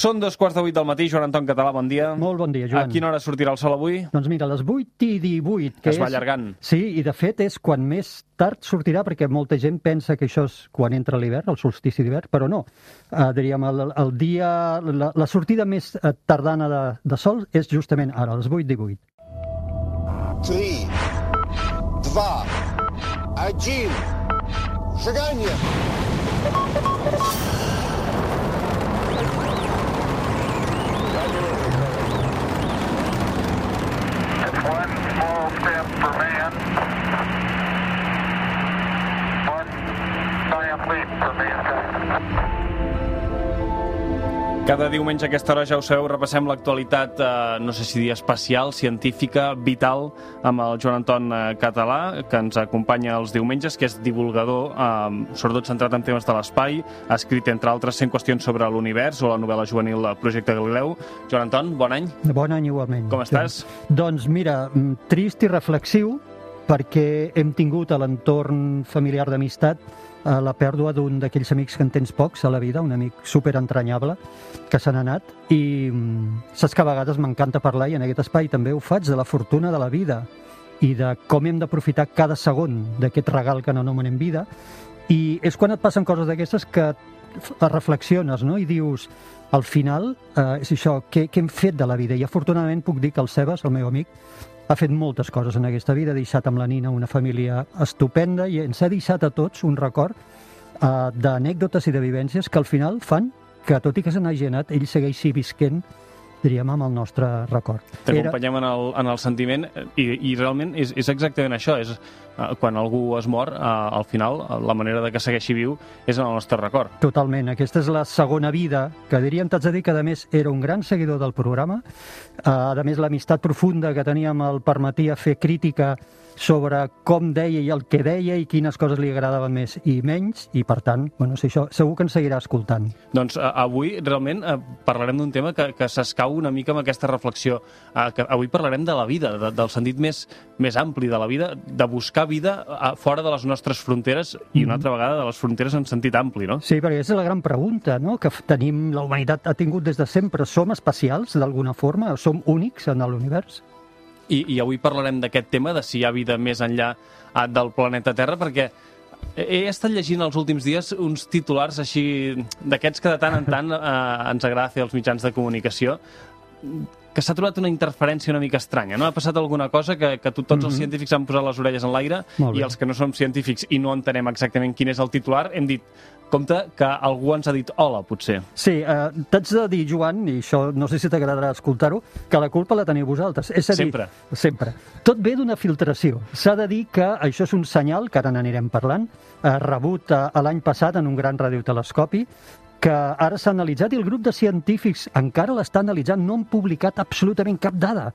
Són dos quarts de vuit del matí. Joan Anton Català, bon dia. Molt bon dia, Joan. A quina hora sortirà el sol avui? Doncs mira, a les 8 i 18. Que es va és... allargant. Sí, i de fet és quan més tard sortirà, perquè molta gent pensa que això és quan entra l'hivern, el solstici d'hivern, però no. Uh, diríem, el, el dia, la, la sortida més eh, tardana de, de sol és justament ara, a les 8 i 18. 3, 2, 1, seganya! One small step for man, one giant leap for Cada diumenge a aquesta hora, ja ho sabeu, repassem l'actualitat, eh, no sé si dir especial, científica, vital, amb el Joan Anton eh, Català, que ens acompanya els diumenges, que és divulgador, eh, sobretot centrat en temes de l'espai, ha escrit, entre altres, 100 qüestions sobre l'univers o la novel·la juvenil Projecte Galileu. Joan Anton, bon any. Bon any igualment. Com estàs? Doncs mira, mm, trist i reflexiu, perquè hem tingut a l'entorn familiar d'amistat la pèrdua d'un d'aquells amics que en tens pocs a la vida, un amic super entranyable que se n'ha anat i mm, saps que a vegades m'encanta parlar i en aquest espai també ho faig de la fortuna de la vida i de com hem d'aprofitar cada segon d'aquest regal que n'anomenem vida i és quan et passen coses d'aquestes que reflexiones no? i dius al final eh, és això, què, què hem fet de la vida i afortunadament puc dir que el Sebas, el meu amic ha fet moltes coses en aquesta vida, ha deixat amb la Nina una família estupenda i ens ha deixat a tots un record uh, d'anècdotes i de vivències que al final fan que, tot i que se n'hagi anat, ell segueixi visquent diríem, amb el nostre record. T'acompanyem en, el, en el sentiment i, i realment és, és exactament això, és eh, quan algú es mor, eh, al final la manera de que segueixi viu és en el nostre record. Totalment. Aquesta és la segona vida, que diríem, t'haig de dir que a més era un gran seguidor del programa. Eh, A més, l'amistat profunda que teníem el permetia fer crítica sobre com deia i el que deia i quines coses li agradaven més i menys, i per tant, bueno, si això, segur que ens seguirà escoltant. Doncs avui realment parlarem d'un tema que, que s'escau una mica amb aquesta reflexió. Eh, que avui parlarem de la vida, de, del sentit més, més ampli de la vida, de buscar vida eh, fora de les nostres fronteres i una altra vegada de les fronteres en sentit ampli, no? Sí, perquè és la gran pregunta no? que tenim, la humanitat ha tingut des de sempre. Som especials, d'alguna forma? Som únics en l'univers? I, I avui parlarem d'aquest tema, de si hi ha vida més enllà eh, del planeta Terra, perquè he estat llegint els últims dies uns titulars així d'aquests que de tant en tant eh, ens agrada fer als mitjans de comunicació que s'ha trobat una interferència una mica estranya, no? Ha passat alguna cosa que, que to- tots els científics han posat les orelles en l'aire i els que no som científics i no entenem exactament quin és el titular, hem dit, compte que algú ens ha dit hola, potser. Sí, eh, t'haig de dir, Joan, i això no sé si t'agradarà escoltar-ho, que la culpa la teniu vosaltres. És a dir, Sempre. Sempre. Tot ve d'una filtració. S'ha de dir que això és un senyal, que ara n'anirem parlant, eh, rebut eh, l'any passat en un gran radiotelescopi, que ara s'ha analitzat i el grup de científics encara l'està analitzant, no han publicat absolutament cap dada,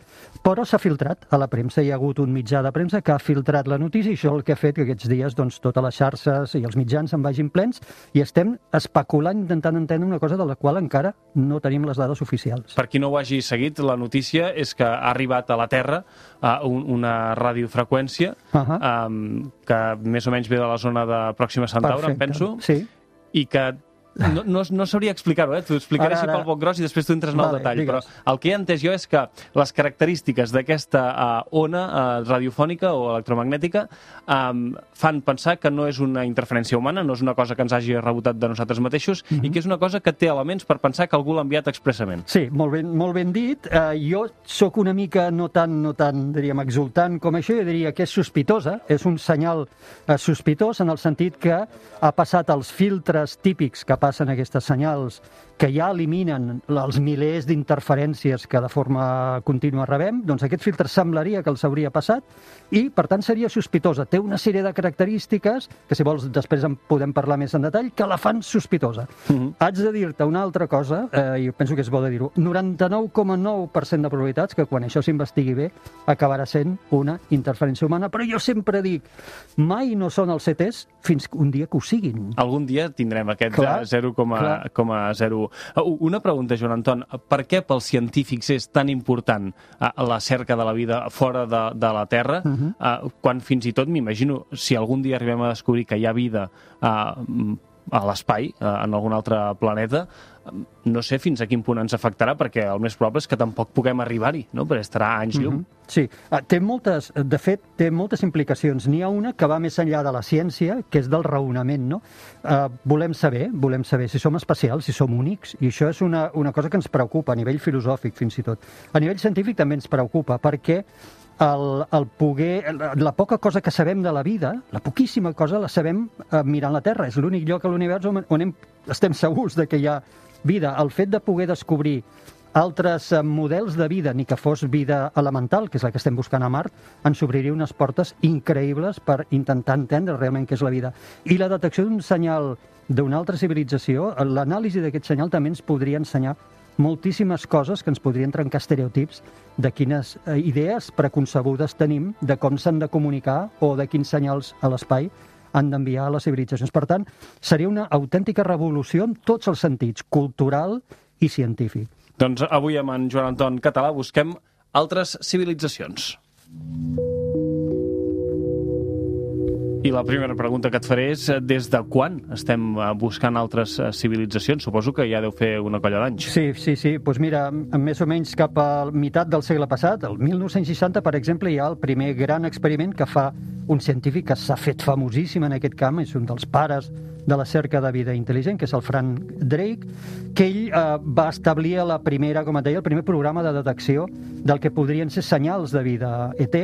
però s'ha filtrat a la premsa. Hi ha hagut un mitjà de premsa que ha filtrat la notícia i això el que ha fet que aquests dies doncs, totes les xarxes i els mitjans se'n vagin plens i estem especulant, intentant entendre una cosa de la qual encara no tenim les dades oficials. Per qui no ho hagi seguit, la notícia és que ha arribat a la Terra a un, una radiofreqüència Ahà. um, que més o menys ve de la zona de Pròxima Centaura, em penso, Sí. i que no, no, no sabria explicar-ho, eh? T'ho explicaré Ara, així ara. pel poc gros i després tu entres en el Vale, detall. digues. Però el que he entès jo és que les característiques d'aquesta uh, ona uh, radiofònica o electromagnètica um, fan pensar que no és una interferència humana, no és una cosa que ens hagi rebotat de nosaltres mateixos Mhm. i que és una cosa que té elements per pensar que algú l'ha enviat expressament. Sí, molt ben, molt ben dit. Uh, jo sóc una mica no tan, no tan, diríem, exultant com això. Jo diria que és sospitosa, és un senyal uh, sospitós en el sentit que ha passat els filtres típics que passen aquestes senyals que ja eliminen els milers d'interferències que de forma contínua rebem, doncs aquest filtre semblaria que els hauria passat i, per tant, seria sospitosa. Té una sèrie de característiques, que si vols després en podem parlar més en detall, que la fan sospitosa. Mm -hmm. Haig de dir-te una altra cosa, eh, i penso que és bo de dir-ho, 99,9% de probabilitats que quan això s'investigui bé acabarà sent una interferència humana, però jo sempre dic, mai no són els CTs fins un dia que ho siguin. Algun dia tindrem aquest eh, 0,0 Eh, segur. Una pregunta, Joan Anton. Per què pels científics és tan important eh, la cerca de la vida fora de, de la Terra, uh -huh. quan fins i tot, m'imagino, si algun dia arribem a descobrir que hi ha vida eh, a l'espai, eh, en algun altre planeta, no sé fins a quin punt ens afectarà, perquè el més probable és que tampoc puguem arribar-hi, no? perquè estarà anys llum. Mhm. Sí, Ah, té moltes, de fet, té moltes implicacions. N'hi ha una que va més enllà de la ciència, que és del raonament, no? Uh, volem saber, volem saber si som especials, si som únics, i això és una, una cosa que ens preocupa a nivell filosòfic, fins i tot. A nivell científic també ens preocupa, perquè el, el poder, la, poca cosa que sabem de la vida, la poquíssima cosa la sabem eh, mirant la Terra. És l'únic lloc a l'univers on, on hem, estem segurs de que hi ha vida. El fet de poder descobrir altres eh, models de vida, ni que fos vida elemental, que és la que estem buscant a Mart, ens obriria unes portes increïbles per intentar entendre realment què és la vida. I la detecció d'un senyal d'una altra civilització, l'anàlisi d'aquest senyal també ens podria ensenyar moltíssimes coses que ens podrien trencar estereotips de quines eh, idees preconcebudes tenim de com s'han de comunicar o de quins senyals a l'espai han d'enviar a les civilitzacions. Per tant, seria una autèntica revolució en tots els sentits, cultural i científic. Doncs avui amb en Joan Anton Català busquem altres civilitzacions. I la primera pregunta que et faré és eh, des de quan estem eh, buscant altres eh, civilitzacions? Suposo que ja deu fer una colla d'anys. Sí, sí, sí. Doncs mira, m- més o menys cap a la meitat del segle passat, el 1960, per exemple, hi ha el primer gran experiment que fa un científic que s'ha fet famosíssim en aquest camp, és un dels pares de la cerca de vida intel·ligent, que és el Frank Drake, que ell eh, va establir la primera, com et deia, el primer programa de detecció del que podrien ser senyals de vida ET,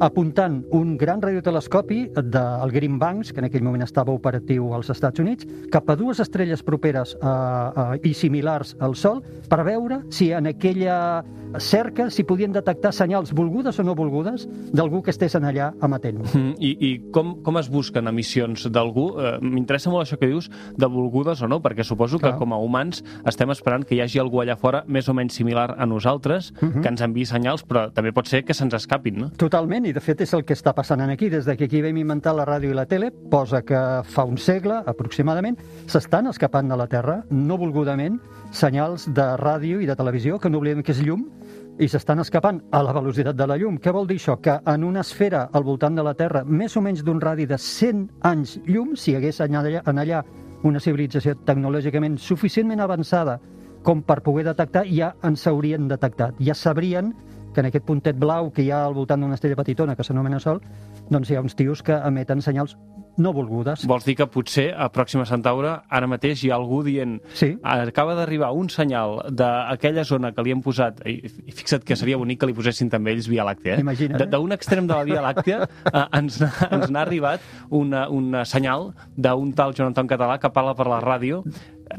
apuntant un gran radiotelescopi del Green Banks, que en aquell moment estava operatiu als Estats Units, cap a dues estrelles properes eh, eh, i similars al Sol, per veure si en aquella cerca s'hi podien detectar senyals volgudes o no volgudes d'algú que estés allà amatent. Mm, I, i com, com es busquen emissions d'algú? Eh, M'interessa molt això que dius de volgudes o no, perquè suposo que Clar. com a humans estem esperant que hi hagi algú allà fora més o menys similar a nosaltres, Mhm. que ens enviï senyals, però també pot ser que se'ns escapin, no? Totalment, i de fet és el que està passant aquí. Des de que aquí vam inventar la ràdio i la tele, posa que fa un segle, aproximadament, s'estan escapant de la Terra, no volgudament, senyals de ràdio i de televisió, que no oblidem que és llum, i s'estan escapant a la velocitat de la llum. Què vol dir això? Que en una esfera al voltant de la Terra, més o menys d'un radi de 100 anys llum, si hagués en allà, en allà una civilització tecnològicament suficientment avançada com per poder detectar, ja ens haurien detectat. Ja sabrien que en aquest puntet blau que hi ha al voltant d'una estrella petitona que s'anomena Sol, doncs hi ha uns tios que emeten senyals no volgudes. Vols dir que potser a Pròxima Centaura ara mateix hi ha algú dient Sí. acaba d'arribar un senyal d'aquella zona que li hem posat, i, fixa't que seria bonic que li posessin també ells Via Làctea, eh? Imagina't, eh? D'un extrem de la Via Làctea eh, ens, ens n'ha arribat una, una senyal d'un tal Joan Anton Català que parla per la ràdio.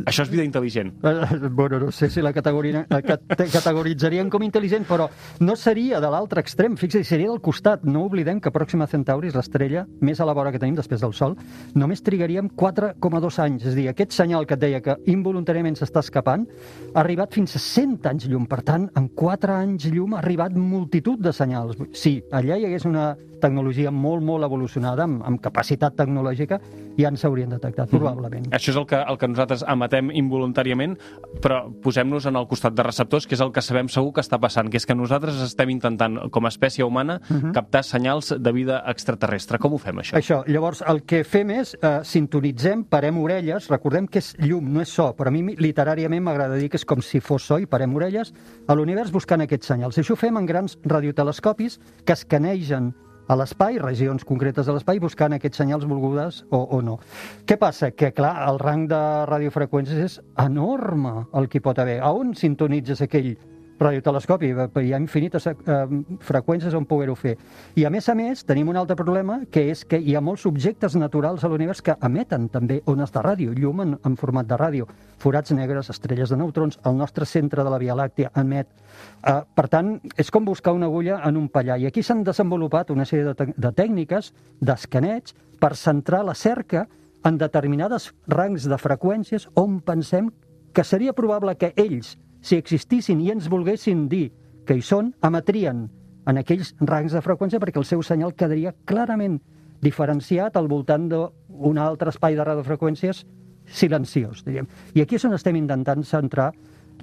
Això és vida intel·ligent. Eh, Bueno, no sé si la categoria, la cate- categoritzarien com intel·ligent, però no seria de l'altre extrem, fixa't, seria del costat. No oblidem que Pròxima Centauri és l'estrella més a la vora que tenim després del Sol. Només trigaríem 4,2 anys. És a dir, aquest senyal que et deia que involuntàriament s'està escapant ha arribat fins a 100 anys llum. Per tant, en 4 anys llum ha arribat multitud de senyals. Sí, allà hi hagués una tecnologia molt, molt evolucionada, amb, amb capacitat tecnològica, ja ens haurien detectat, probablement. Això és el que, el que nosaltres emetem involuntàriament, però posem-nos en el costat de receptors, que és el que sabem segur que està passant, que és que nosaltres estem intentant, com a espècie humana, captar senyals de vida extraterrestre. Com ho fem, això? Això, llavors el que fem és eh, sintonitzem, parem orelles, recordem que és llum, no és so, però a mi literàriament m'agrada dir que és com si fos so i parem orelles a l'univers buscant aquests senyals. I això ho fem en grans radiotelescopis que escanegen a l'espai, regions concretes de l'espai, buscant aquests senyals volgudes o, o no. Què passa? Que, clar, el rang de radiofreqüències és enorme el que pot haver. A on sintonitzes aquell radiotelescopi? Hi ha infinites eh, freqüències on poder-ho fer. I, a més a més, tenim un altre problema, que és que hi ha molts objectes naturals a l'univers que emeten també ones de ràdio, llum en, en format de ràdio. Forats negres, estrelles de neutrons, el nostre centre de la Via Làctea emet. Uh, per tant, és com buscar una agulla en un pallar. I aquí s'han desenvolupat una sèrie de, de tècniques d'escaneig per centrar la cerca en determinades rangs de freqüències on pensem que seria probable que ells, si existissin i ens volguessin dir que hi són, emetrien en aquells rangs de freqüència perquè el seu senyal quedaria clarament diferenciat al voltant d'un altre espai de radiofreqüències silenciós, diríem. I aquí és on estem intentant centrar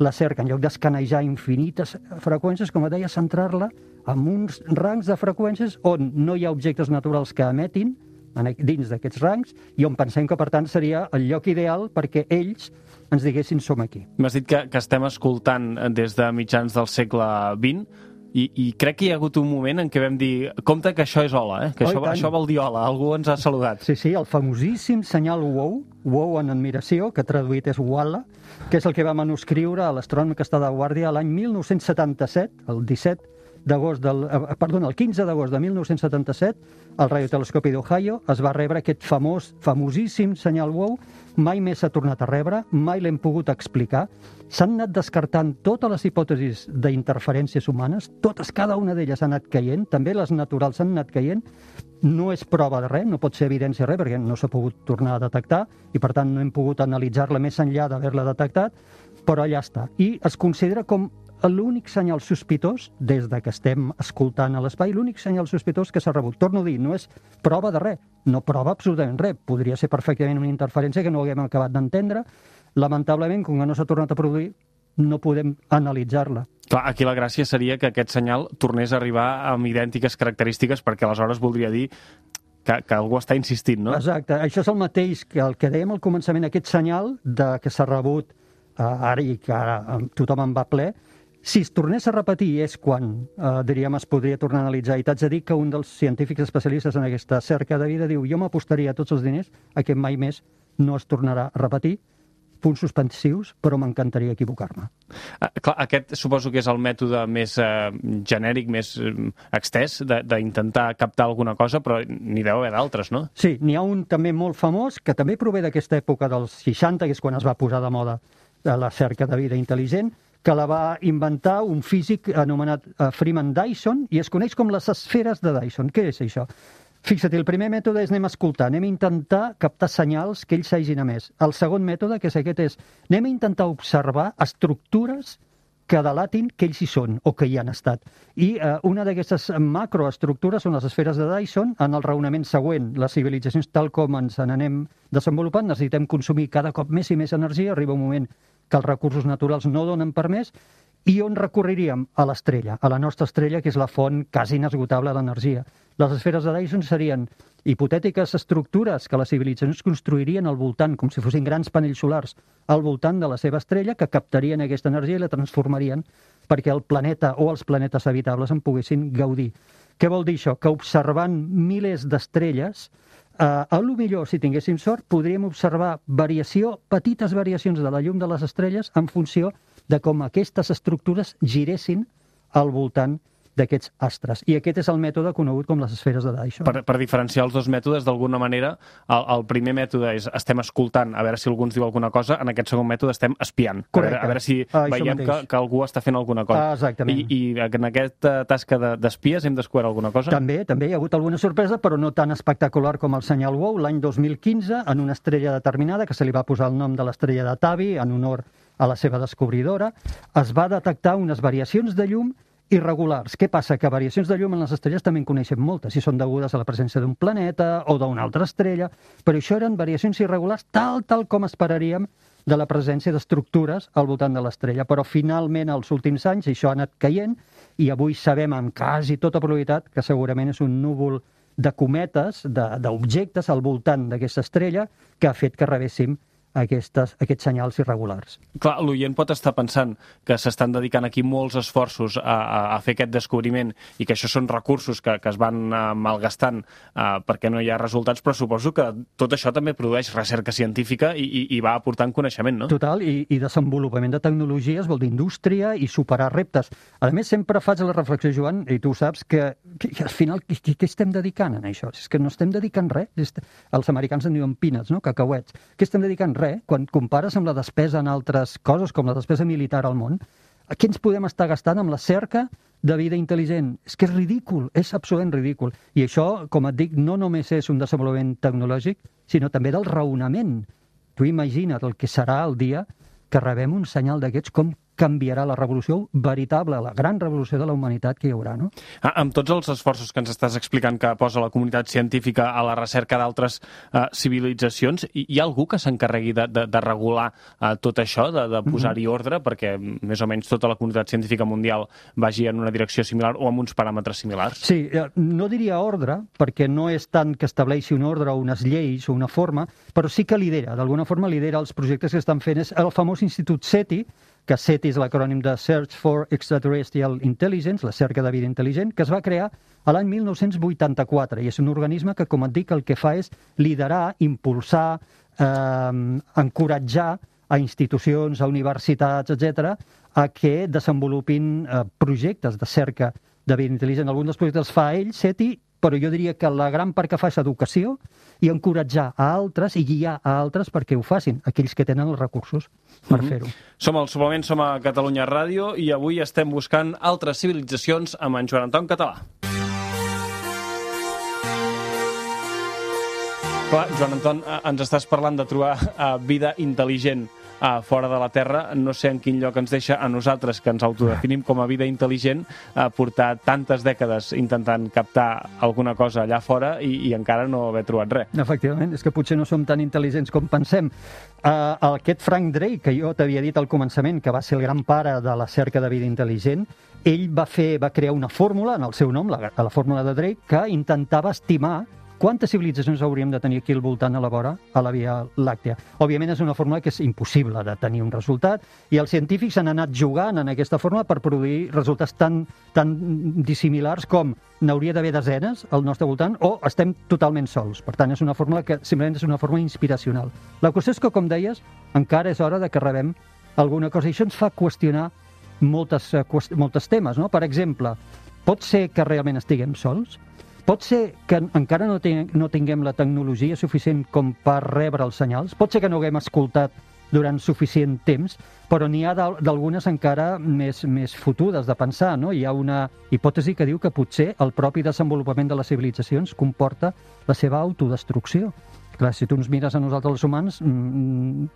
la cerca, en lloc d'escanejar infinites freqüències, com deia, centrar-la en uns rangs de freqüències on no hi ha objectes naturals que emetin dins d'aquests rangs i on pensem que, per tant, seria el lloc ideal perquè ells ens diguessin som aquí. M'has dit que, que estem escoltant des de mitjans del segle XX i, i crec que hi ha hagut un moment en què vam dir compte que això és hola, eh? que Oh, això, tant. això vol dir hola, algú ens ha saludat. Sí, sí, el famosíssim senyal WOW, WOW en admiració, que traduït és Walla, que és el que va manuscriure a l'astrònom que està de guàrdia l'any 1977, el 17 d'agost del... eh, Perdona, el 15 d'agost de 1977, al radiotelescopi d'Ohio es va rebre aquest famós, famosíssim senyal WOW. Mai més s'ha tornat a rebre, mai l'hem pogut explicar. S'han anat descartant totes les hipòtesis d'interferències humanes, totes, cada una d'elles ha anat caient, també les naturals han anat caient, no és prova de res, no pot ser evidència de res, perquè no s'ha pogut tornar a detectar i, per tant, no hem pogut analitzar-la més enllà d'haver-la detectat, però allà està. I es considera com l'únic senyal sospitós, des de que estem escoltant a l'espai, l'únic senyal sospitós que s'ha rebut. Torno a dir, no és prova de res, no prova absolutament res. Podria ser perfectament una interferència que no haguem acabat d'entendre. Lamentablement, com que no s'ha tornat a produir, no podem analitzar-la. Clar, aquí la gràcia seria que aquest senyal tornés a arribar amb idèntiques característiques perquè aleshores voldria dir que, que algú està insistint, no? Exacte, això és el mateix que el que dèiem al començament, aquest senyal de que s'ha rebut eh, ara i que ara tothom en va ple, si es tornés a repetir és quan, eh, diríem, es podria tornar a analitzar. I t'haig de dir que un dels científics especialistes en aquesta cerca de vida diu jo m'apostaria tots els diners a que mai més no es tornarà a repetir, punts suspensius, però m'encantaria equivocar-me. Ah, clar, aquest suposo que és el mètode més eh, genèric, més eh, extès de- d'intentar captar alguna cosa, però n'hi deu haver d'altres, no? Sí, n'hi ha un també molt famós que també prové d'aquesta època dels 60, que és quan es va posar de moda eh, la cerca de vida intel·ligent, que la va inventar un físic anomenat eh, Freeman Dyson i es coneix com les esferes de Dyson. Què és això? Fixa't, el primer mètode és anem a escoltar, anem a intentar captar senyals que ells s'hagin emès. El segon mètode, que és aquest, és anem a intentar observar estructures que delatin que ells hi són o que hi han estat. I eh, una d'aquestes macroestructures són les esferes de Dyson en el raonament següent. Les civilitzacions, tal com ens n'anem desenvolupant, necessitem consumir cada cop més i més energia. Arriba un moment que els recursos naturals no donen per més i on recorreríem? A l'estrella, a la nostra estrella, que és la font quasi inesgotable d'energia. Les esferes de Dyson serien hipotètiques estructures que les civilitzacions construirien al voltant, com si fossin grans panells solars, al voltant de la seva estrella, que captarien aquesta energia i la transformarien perquè el planeta o els planetes habitables en poguessin gaudir. Què vol dir això? Que observant milers d'estrelles, eh, a lo millor, si tinguéssim sort, podríem observar variació, petites variacions de la llum de les estrelles en funció de com aquestes estructures giressin al voltant d'aquests astres. I aquest és el mètode conegut com les esferes de Dyson. Per, per diferenciar els dos mètodes, d'alguna manera, el, el primer mètode és estem escoltant a veure si algú ens diu alguna cosa, en aquest segon mètode estem espiant, a veure, Correcte. a veure si Ah, veiem que, mateix. que algú està fent alguna cosa. Ah, exactament. I, I en aquesta tasca de- d'espies hem descobert alguna cosa? També, també hi ha hagut alguna sorpresa, però no tan espectacular com el senyal WOW. L'any 2015, en una estrella determinada, que se li va posar el nom de l'estrella de Tavi, en honor a la seva descobridora, es va detectar unes variacions de llum irregulars. Què passa? Que variacions de llum en les estrelles també en coneixem moltes, si són degudes a la presència d'un planeta o d'una altra estrella, però això eren variacions irregulars tal, tal com esperaríem de la presència d'estructures al voltant de l'estrella. Però finalment, als últims anys, això ha anat caient i avui sabem amb quasi tota probabilitat que segurament és un núvol de cometes, d'objectes al voltant d'aquesta estrella que ha fet que rebéssim aquestes, aquests senyals irregulars. Clar, l'oient pot estar pensant que s'estan dedicant aquí molts esforços a, a, a fer aquest descobriment i que això són recursos que, que es van uh, malgastant uh, perquè no hi ha resultats, però suposo que tot això també produeix recerca científica i, i, i va aportant coneixement, no? Total, i, i desenvolupament de tecnologies vol dir indústria i superar reptes. A més, sempre faig la reflexió, Joan, i tu saps que, que, que al final què, què, estem dedicant a això? És que no estem dedicant res. Els americans en diuen peanuts, no? cacauets. Què estem dedicant? Res. Quan compares amb la despesa en altres coses, com la despesa militar al món, a què ens podem estar gastant amb la cerca de vida intel·ligent? És que és ridícul, és absolutament ridícul. I això, com et dic, no només és un desenvolupament tecnològic, sinó també del raonament. Tu imagina't el que serà el dia que rebem un senyal d'aquests, com canviarà la revolució veritable, la gran revolució de la humanitat que hi haurà, no? Ah, amb tots els esforços que ens estàs explicant que posa la comunitat científica a la recerca d'altres eh, civilitzacions, hi, hi ha algú que s'encarregui de, de, de regular eh, tot això, de, de posar-hi Mhm. ordre, perquè més o menys tota la comunitat científica mundial vagi en una direcció similar o amb uns paràmetres similars? Sí, eh, no diria ordre, perquè no és tant que estableixi un ordre o unes lleis o una forma, però sí que lidera, d'alguna forma lidera els projectes que estan fent. És el famós Institut SETI, que SETI és l'acrònim de Search for Extraterrestrial Intelligence, la cerca de vida intel·ligent, que es va crear a l'any 1984 i és un organisme que, com et dic, el que fa és liderar, impulsar, eh, encoratjar a institucions, a universitats, etc, a que desenvolupin eh, projectes de cerca de vida intel·ligent. Alguns dels projectes els fa ell, SETI, però jo diria que la gran part que fa és educació i encoratjar a altres i guiar a altres perquè ho facin, aquells que tenen els recursos per fer-ho. Som al Suplement, som a Catalunya Ràdio i avui estem buscant altres civilitzacions amb en Joan Anton Català. Clar, Joan Anton, eh, ens estàs parlant de trobar eh, vida intel·ligent eh, fora de la Terra. No sé en quin lloc ens deixa a nosaltres, que ens autodefinim com a vida intel·ligent, eh, portar tantes dècades intentant captar alguna cosa allà fora i, i encara no haver trobat res. Efectivament, és que potser no som tan intel·ligents com pensem. Uh, aquest Frank Drake, que jo t'havia dit al començament, que va ser el gran pare de la cerca de vida intel·ligent, ell va, fer, va crear una fórmula en el seu nom, la, la fórmula de Drake, que intentava estimar quantes civilitzacions hauríem de tenir aquí al voltant a la vora, a la Via Làctea. Òbviament és una fórmula que és impossible de tenir un resultat i els científics han anat jugant en aquesta fórmula per produir resultats tan, tan dissimilars com n'hauria d'haver desenes al nostre voltant o estem totalment sols. Per tant, és una fórmula que simplement és una fórmula inspiracional. La qüestió és que, com deies, encara és hora de que rebem alguna cosa i això ens fa qüestionar moltes, eh, moltes temes. No? Per exemple, pot ser que realment estiguem sols? Pot ser que encara no, ten no tinguem la tecnologia suficient com per rebre els senyals? Pot ser que no haguem escoltat durant suficient temps, però n'hi ha d'al- d'algunes encara més, més fotudes de pensar. No? Hi ha una hipòtesi que diu que potser el propi desenvolupament de les civilitzacions comporta la seva autodestrucció. Clar, si tu ens mires a nosaltres els humans, mm,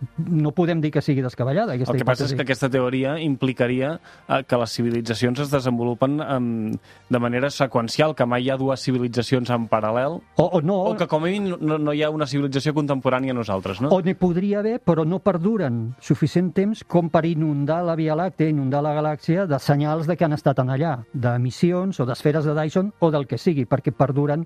no podem dir que sigui descabellada aquesta El que passa és hipòtesi. que aquesta teoria implicaria eh, que les civilitzacions es desenvolupen eh, de manera seqüencial, que mai hi ha dues civilitzacions en paral·lel, O, o no, o que com a mínim no, no hi ha una civilització contemporània a nosaltres, no? O n'hi podria haver, però no perduren suficient temps com per inundar la Via Làctea, inundar la galàxia de senyals de que han estat en allà, d'emissions o d'esferes de Dyson o del que sigui, perquè perduren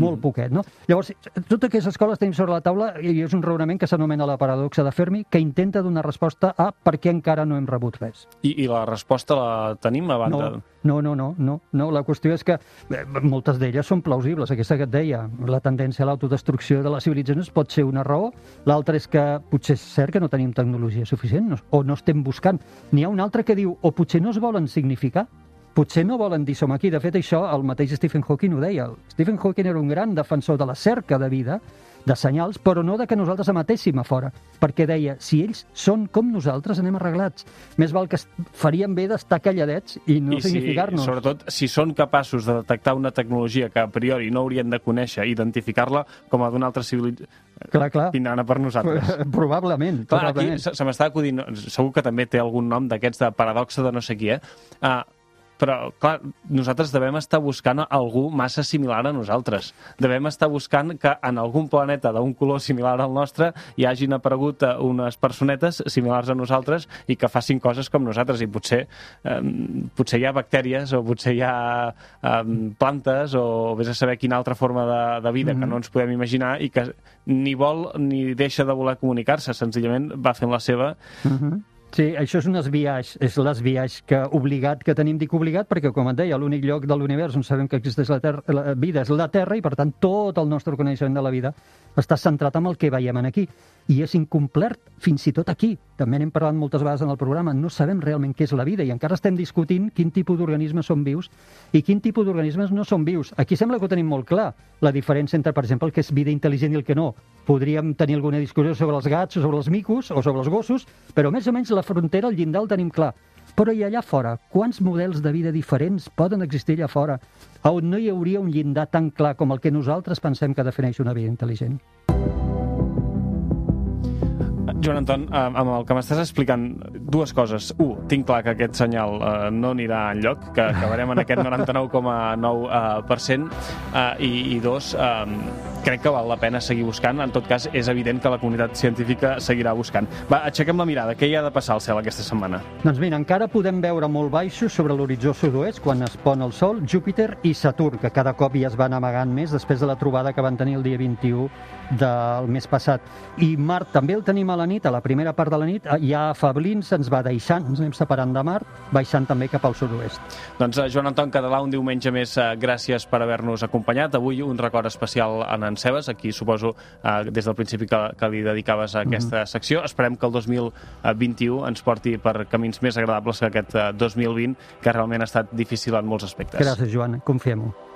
molt poquet, no? Llavors, totes aquestes coses tenim sobre la taula i és un raonament que s'anomena la paradoxa de Fermi, que intenta donar resposta a per què encara no hem rebut res. I, I la resposta la tenim a banda... No, no, no, no, no, no. La qüestió és que eh, moltes d'elles són plausibles. Aquesta que et deia, la tendència a l'autodestrucció de les civilitzacions pot ser una raó. L'altra és que potser és cert que no tenim tecnologia suficient no, o no estem buscant. N'hi ha una altra que diu o potser no es volen significar, potser no volen dir som aquí. De fet, això el mateix Stephen Hawking ho deia. Stephen Hawking era un gran defensor de la cerca de vida, de senyals, però no de que nosaltres emetéssim a fora, perquè deia, si ells són com nosaltres, anem arreglats. Més val que faríem bé d'estar calladets i no I si, significar-nos. sobretot, si són capaços de detectar una tecnologia que a priori no haurien de conèixer, identificar-la com a d'una altra civilizació... Clar, clar. Pinana per nosaltres. Probablement, Clar, aquí probablement. se, se m'està acudint, segur que també té algun nom d'aquests de paradoxa de no sé qui, eh? Uh, però, clar, nosaltres devem estar buscant algú massa similar a nosaltres. Devem estar buscant que en algun planeta d'un color similar al nostre hi hagin aparegut eh, unes personetes similars a nosaltres i que facin coses com nosaltres. I potser, eh, potser hi ha bactèries o potser hi ha eh, plantes o vés a saber quina altra forma de, de vida que no ens podem imaginar i que ni vol ni deixa de voler comunicar-se, senzillament va fent la seva Mhm. Sí, això és un esbiaix, és l'esbiaix que obligat que tenim, dic obligat, perquè, com et deia, l'únic lloc de l'univers on sabem que existeix la, terra, la vida és la Terra i, per tant, tot el nostre coneixement de la vida està centrat en el que veiem aquí. I és incomplert fins i tot aquí. També n'hem parlat moltes vegades en el programa. No sabem realment què és la vida i encara estem discutint quin tipus d'organismes són vius i quin tipus d'organismes no són vius. Aquí sembla que ho tenim molt clar, la diferència entre, per exemple, el que és vida intel·ligent i el que no. Podríem tenir alguna discussió sobre els gats sobre els micos o sobre els gossos, però més o menys la frontera, el llindar el tenim clar. Però i allà fora, quants models de vida diferents poden existir allà fora, on no hi hauria un llindar tan clar com el que nosaltres pensem que defineix una vida intel·ligent? Joan Anton, eh, amb el que m'estàs explicant, dues coses. Un, tinc clar que aquest senyal eh, no anirà enlloc, que acabarem en aquest 99,9%, eh, i, i dos, eh, crec que val la pena seguir buscant. En tot cas, és evident que la comunitat científica seguirà buscant. Va, aixequem la mirada. Què hi ha de passar al cel aquesta setmana? Doncs mira, encara podem veure molt baixos sobre l'horitzó sud-oest quan es pon el Sol, Júpiter i Saturn, que cada cop ja es van amagant més després de la trobada que van tenir el dia 21 del mes passat. I Mart també el tenim a la nit, a la primera part de la nit, ja afablint ens va deixant, ens anem separant de Mart, baixant també cap al sud-oest. Doncs eh, Joan Anton Català, un diumenge més, eh, gràcies per haver-nos acompanyat. Avui un record especial en en Cebes, aquí suposo eh, des del principi que, que li dedicaves a aquesta mm -hmm. secció. Esperem que el 2021 ens porti per camins més agradables que aquest eh, 2020, que realment ha estat difícil en molts aspectes. Gràcies, Joan, confiem-ho.